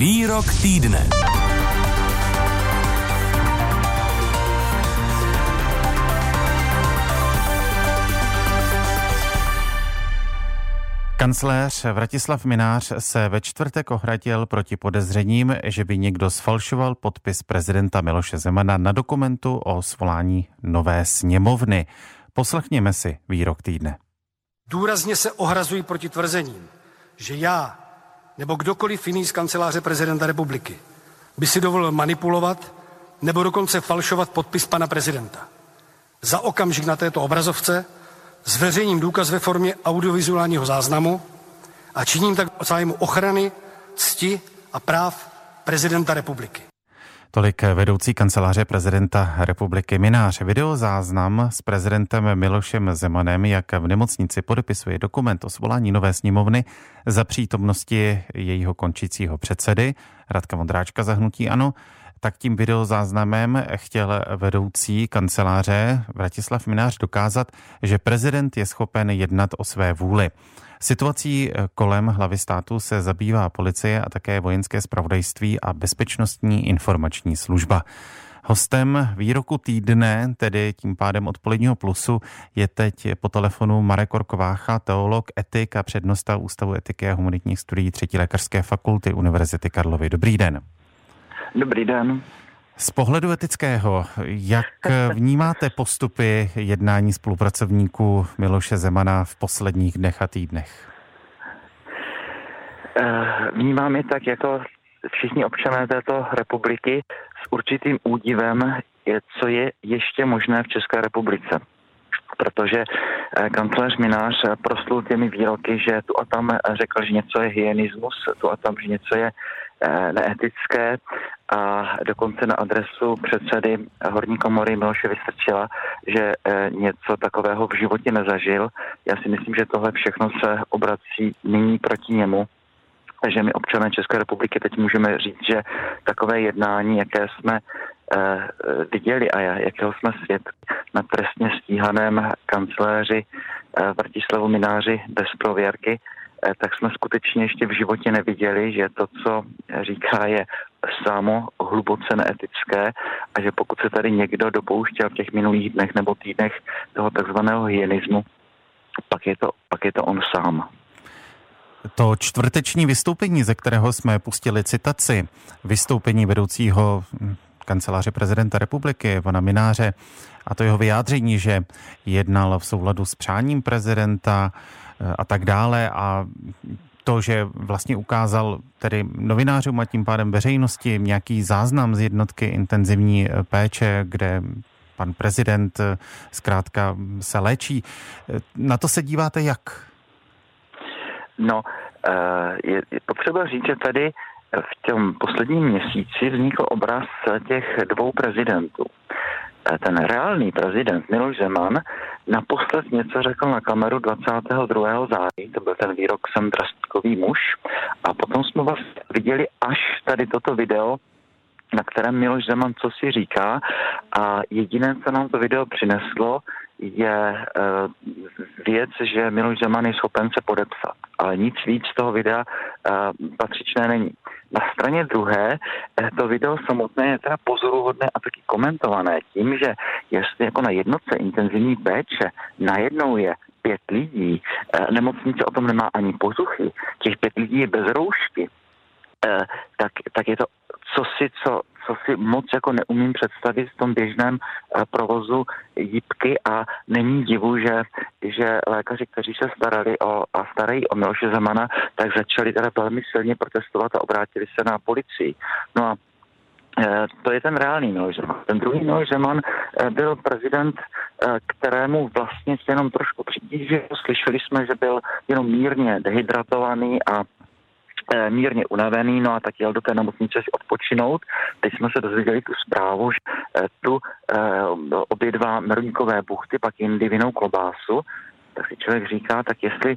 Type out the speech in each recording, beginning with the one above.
Výrok týdne. Kancléř Vratislav Minář se ve čtvrtek ohradil proti podezřením, že by někdo sfalšoval podpis prezidenta Miloše Zemana na dokumentu o svolání nové sněmovny. Poslechněme si výrok týdne. Důrazně se ohrazují proti tvrzením, že já nebo kdokoliv jiný z kanceláře prezidenta republiky by si dovolil manipulovat nebo dokonce falšovat podpis pana prezidenta. Za okamžik na této obrazovce zveřejním důkaz ve formě audiovizuálního záznamu a činím tak zájmu ochrany, cti a práv prezidenta republiky. Tolik vedoucí kanceláře prezidenta republiky Minář. Videozáznam s prezidentem Milošem Zemanem, jak v nemocnici podepisuje dokument o svolání nové sněmovny za přítomnosti jejího končícího předsedy Radka Vondráčka zahnutí ANO, tak tím videozáznamem chtěl vedoucí kanceláře Vratislav Minář dokázat, že prezident je schopen jednat o své vůli. Situací kolem hlavy státu se zabývá policie a také vojenské spravodajství a bezpečnostní informační služba. Hostem výroku týdne, tedy tím pádem odpoledního plusu, je teď po telefonu Marek Orkovácha, teolog, etik a přednosta Ústavu etiky a humanitních studií třetí lékařské fakulty Univerzity Karlovy. Dobrý den. Dobrý den. Z pohledu etického, jak vnímáte postupy jednání spolupracovníků Miloše Zemana v posledních dnech a týdnech? Eh, vnímám je tak jako všichni občané této republiky s určitým údivem, co je ještě možné v České republice protože eh, kancléř Minář proslul těmi výroky, že tu a tam řekl, že něco je hyenismus, tu a tam, že něco je Eh, neetické a dokonce na adresu předsedy Horní komory Miloše Vystrčila, že eh, něco takového v životě nezažil. Já si myslím, že tohle všechno se obrací nyní proti němu že my občané České republiky teď můžeme říct, že takové jednání, jaké jsme eh, viděli a jakého jsme svět na trestně stíhaném kancléři Vrtislavu Mináři bez prověrky, Eh, tak jsme skutečně ještě v životě neviděli, že to, co říká, je samo hluboce neetické a že pokud se tady někdo dopouštěl v těch minulých dnech nebo týdnech toho takzvaného hyenismu, pak je to, pak je to on sám. To čtvrteční vystoupení, ze kterého jsme pustili citaci, vystoupení vedoucího hm, kanceláře prezidenta republiky, pana Mináře, a to jeho vyjádření, že jednal v souladu s přáním prezidenta, a tak dále a to, že vlastně ukázal tedy novinářům a tím pádem veřejnosti nějaký záznam z jednotky intenzivní péče, kde pan prezident zkrátka se léčí. Na to se díváte jak? No, eh, je potřeba říct, že tady v tom posledním měsíci vznikl obraz těch dvou prezidentů. Eh, ten reálný prezident Miloš Zeman naposled něco řekl na kameru 22. září, to byl ten výrok jsem drastkový muž, a potom jsme vás viděli až tady toto video, na kterém Miloš Zeman co si říká a jediné, co nám to video přineslo, je uh, věc, že Miloš Zeman je schopen se podepsat, ale nic víc z toho videa uh, patřičné není. Na straně druhé uh, to video samotné je teda pozoruhodné a taky komentované tím, že jestli jako na jednotce intenzivní péče najednou je pět lidí, nemocnice o tom nemá ani pozuchy, těch pět lidí je bez roušky, tak, tak je to co si, co, co si moc jako neumím představit v tom běžném eh, provozu jípky a není divu, že, že lékaři, kteří se starali o, a starají o Miloše Zemana, tak začali teda velmi silně protestovat a obrátili se na policii. No a eh, to je ten reálný Miloš Zeman. Ten druhý Miloš Zeman eh, byl prezident, kterému vlastně se jenom trošku přitížil. Slyšeli jsme, že byl jenom mírně dehydratovaný a mírně unavený, no a tak jel do té nemocnice si odpočinout. Teď jsme se dozvěděli tu zprávu, že eh, tu eh, obě dva meruňkové buchty, pak jindy vinou klobásu, tak si člověk říká, tak jestli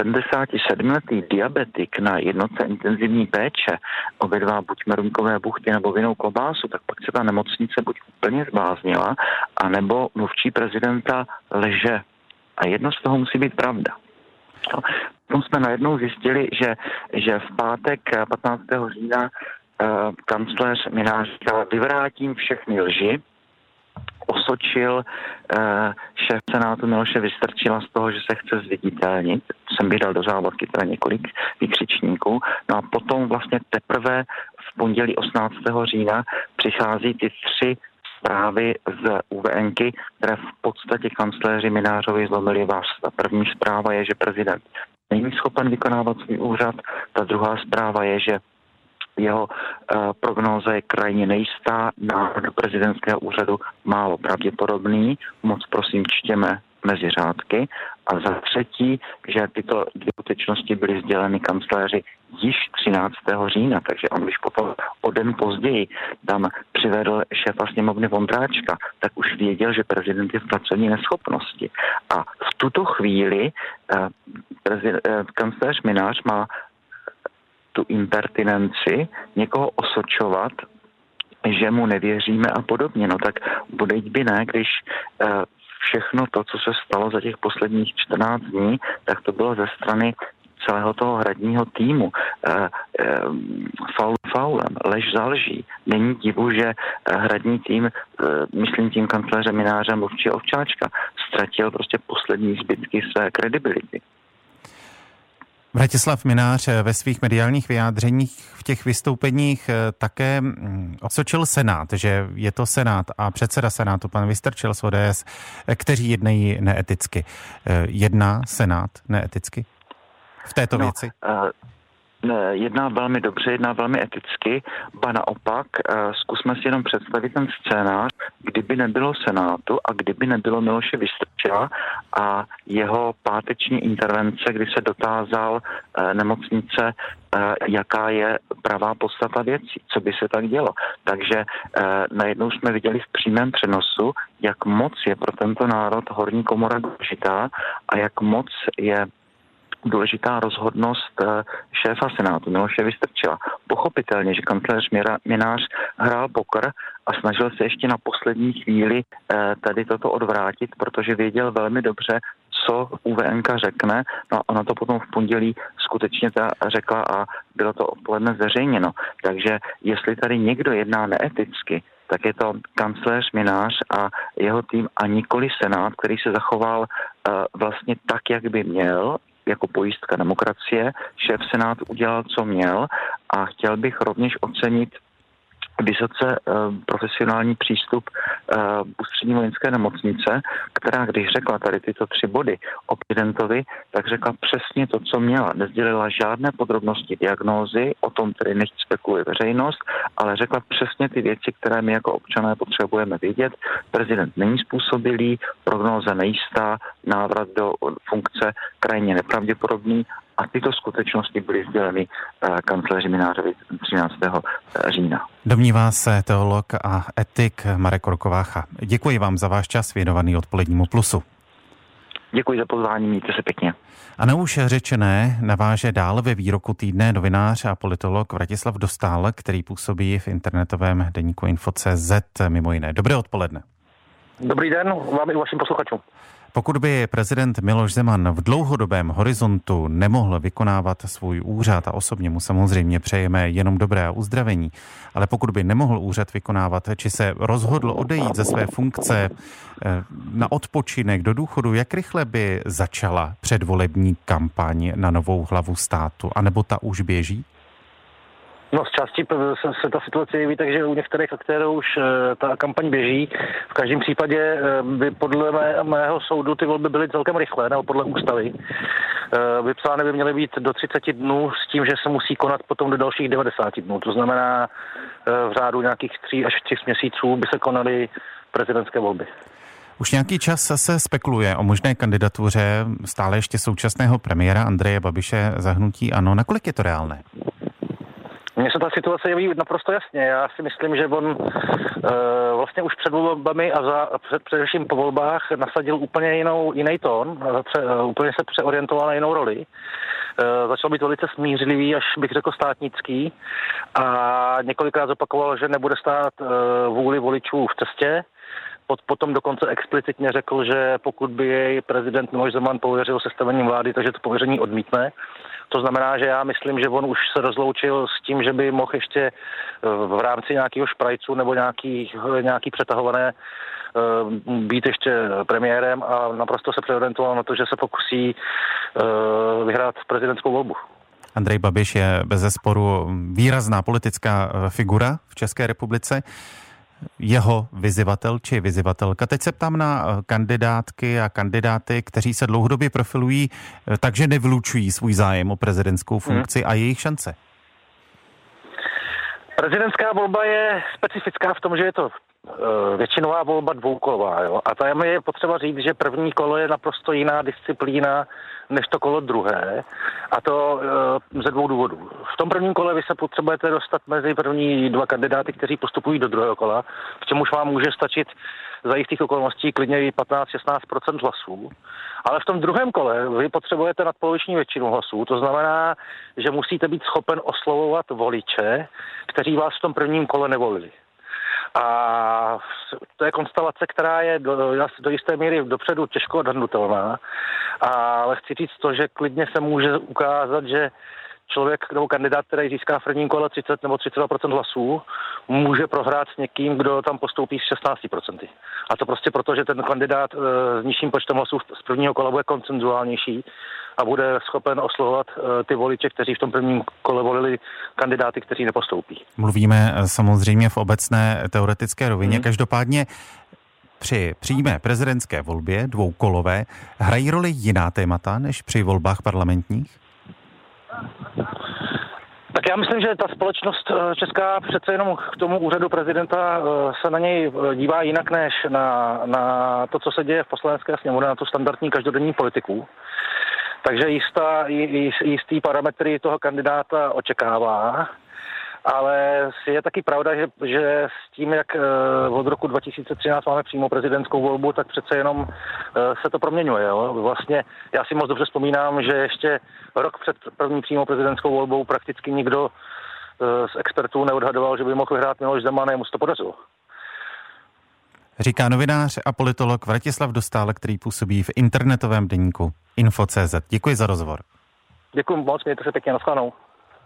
77-letý diabetik na jednotce intenzivní péče obě dva buď meruňkové buchty nebo vinou klobásu, tak pak se ta nemocnice buď úplně zbláznila, anebo mluvčí prezidenta leže. A jedno z toho musí být pravda. Potom jsme najednou zjistili, že, že v pátek 15. října uh, kancléř Minář říkal, vyvrátím všechny lži, osočil uh, šéf Senátu Miloše Vystrčila z toho, že se chce zviditelnit. Jsem vydal do závodky teda několik vykřičníků. No a potom vlastně teprve v pondělí 18. října přichází ty tři zprávy z UVNky, které v podstatě kancléři Minářovi zlomili vás. Ta první zpráva je, že prezident není schopen vykonávat svůj úřad. Ta druhá zpráva je, že jeho uh, prognóza je krajně nejistá, návrh do prezidentského úřadu málo pravděpodobný. Moc prosím čtěme mezi řádky. A za třetí, že tyto dvě skutečnosti byly sděleny kancléři již 13. října, takže on když potom o den později tam přivedl šéfa sněmovny Vondráčka, tak už věděl, že prezident je v pracovní neschopnosti. A v tuto chvíli eh, eh, kancléř Minář má tu impertinenci někoho osočovat, že mu nevěříme a podobně. No tak bude by ne, když eh, všechno to, co se stalo za těch posledních 14 dní, tak to bylo ze strany celého toho hradního týmu. E, e, faul faulem, lež za lží. Není divu, že hradní tým, e, myslím tím kancléře Mináře Mluvčí Ovčáčka, ztratil prostě poslední zbytky své kredibility. Vratislav Minář ve svých mediálních vyjádřeních v těch vystoupeních eh, také mm, osočil Senát, že je to Senát a předseda Senátu, pan Vystrčil z ODS, eh, kteří jednají neeticky. Eh, jedná Senát neeticky v této no, věci? Uh jedná velmi dobře, jedná velmi eticky, ba naopak, eh, zkusme si jenom představit ten scénář, kdyby nebylo Senátu a kdyby nebylo Miloše Vystrčila a jeho páteční intervence, kdy se dotázal eh, nemocnice, jaká je pravá podstata věcí, co by se tak dělo. Takže najednou jsme viděli v přímém přenosu, jak moc je pro tento národ horní komora důležitá a jak moc je důležitá rozhodnost eh, šéfa Senátu Miloše Vystrčila. Pochopitelně, že kancléř Minář hrál pokr a snažil se ještě na poslední chvíli eh, tady toto odvrátit, protože věděl velmi dobře, co UVNK řekne. No a ona to potom v pondělí skutečně ta řekla a bylo to odpoledne zveřejněno. Takže jestli tady někdo jedná neeticky, tak je to kancléř Minář a jeho tým a nikoli Senát, který se zachoval uh, vlastně tak, jak by měl jako pojistka demokracie. Šéf Senát udělal, co měl a chtěl bych rovněž ocenit vysoce uh, profesionální přístup uh, ústřední vojenské nemocnice, která když řekla tady tyto tři body o prezidentovi, tak řekla přesně to, co měla. Nezdělila žádné podrobnosti diagnózy, o tom tedy nechť spekuluje veřejnost, ale řekla přesně ty věci, které my jako občané potřebujeme vědět. Prezident není způsobilý, prognóza nejistá, návrat do funkce krajně nepravděpodobný a tyto skutečnosti byly sděleny uh, kancléři Minářovi 13. října. Domnívá se teolog a etik Marek Korkovácha. Děkuji vám za váš čas věnovaný odpolednímu plusu. Děkuji za pozvání, mějte se pěkně. A na už řečené naváže dál ve výroku týdne novinář a politolog Vratislav Dostál, který působí v internetovém deníku Info.cz mimo jiné. Dobré odpoledne. Dobrý den vám i vašim posluchačům. Pokud by prezident Miloš Zeman v dlouhodobém horizontu nemohl vykonávat svůj úřad a osobně mu samozřejmě přejeme jenom dobré uzdravení, ale pokud by nemohl úřad vykonávat, či se rozhodl odejít ze své funkce eh, na odpočinek do důchodu, jak rychle by začala předvolební kampaň na novou hlavu státu, anebo ta už běží? No z části se ta situace jeví tak, že u některých aktérů už eh, ta kampaň běží. V každém případě eh, by podle mé, mého soudu ty volby byly celkem rychlé, nebo podle ústavy. Eh, vypsány by měly být do 30 dnů s tím, že se musí konat potom do dalších 90 dnů. To znamená v řádu nějakých 3 až 4 měsíců by se konaly prezidentské volby. Už nějaký čas se spekuluje o možné kandidatuře stále ještě současného premiéra Andreje Babiše zahnutí ANO. Nakolik je to reálné? Mně se ta situace jeví naprosto jasně. Já si myslím, že on e, vlastně už před volbami a za, před, především po volbách nasadil úplně jinou, jiný tón, pře, e, úplně se přeorientoval na jinou roli. E, začal být velice smířlivý, až bych řekl státnický a několikrát zopakoval, že nebude stát e, vůli voličů v cestě pot, potom dokonce explicitně řekl, že pokud by jej prezident Miloš Zeman pověřil sestavením vlády, takže to pověření odmítne. To znamená, že já myslím, že on už se rozloučil s tím, že by mohl ještě eh, v rámci nějakého šprajcu nebo nějaký, nějaký přetahované eh, být ještě premiérem a naprosto se přeorientoval na to, že se pokusí eh, vyhrát prezidentskou volbu. Andrej Babiš je bez zesporu výrazná politická figura v České republice jeho vyzivatel či vyzivatelka. Teď se ptám na eh, kandidátky a kandidáty, kteří se dlouhodobě profilují, eh, takže nevlučují svůj zájem o prezidentskou funkci hmm. a jejich šance. Prezidentská volba je specifická v tom, že je to Eh, většinová volba dvoukolová. Jo? A tam je potřeba říct, že první kolo je naprosto jiná disciplína než to kolo druhé. A to e, ze dvou důvodů. V tom prvním kole vy se potřebujete dostat mezi první dva kandidáty, kteří postupují do druhého kola, v čemuž vám může stačit za jistých okolností klidně i 15-16% hlasů. Ale v tom druhém kole vy potřebujete nadpoloviční většinu hlasů. To znamená, že musíte být schopen oslovovat voliče, kteří vás v tom prvním kole nevolili. A to je konstelace, která je do, do jisté míry dopředu těžko odhadnutelná, ale chci říct to, že klidně se může ukázat, že člověk nebo kandidát, který získá v prvním kole 30 nebo 32% hlasů, může prohrát s někým, kdo tam postoupí s 16% A to prostě proto, že ten kandidát e, s nižším počtem hlasů z prvního kola bude koncenzuálnější a bude schopen oslovovat e, ty voliče, kteří v tom prvním kole volili kandidáty, kteří nepostoupí. Mluvíme e, samozřejmě v obecné teoretické rovině. Hmm. Každopádně při přímé prezidentské volbě dvoukolové hrají roli jiná témata než při volbách parlamentních? Tak já myslím, že ta společnost eh, česká přece jenom k tomu úřadu prezidenta eh, se na něj eh, dívá jinak než na, na to, co se děje v poslanecké sněmovně, na tu standardní každodenní politiku. Takže jistá, jistý parametry toho kandidáta očekává ale je taky pravda, že, že s tím, jak eh, od roku 2013 máme přímo prezidentskou volbu, tak přece jenom eh, se to proměňuje. Jo? Vlastně já si moc dobře vzpomínám, že ještě rok před první přímo prezidentskou volbou prakticky nikdo eh, z expertů neodhadoval, že by mohl vyhrát Miloš Zeman a jemu se to podařilo. Říká novinář a politolog Vratislav Dostále, který působí v internetovém deníku Info.cz. Děkuji za rozhovor. Děkuji moc, mějte se pěkně, naschledanou.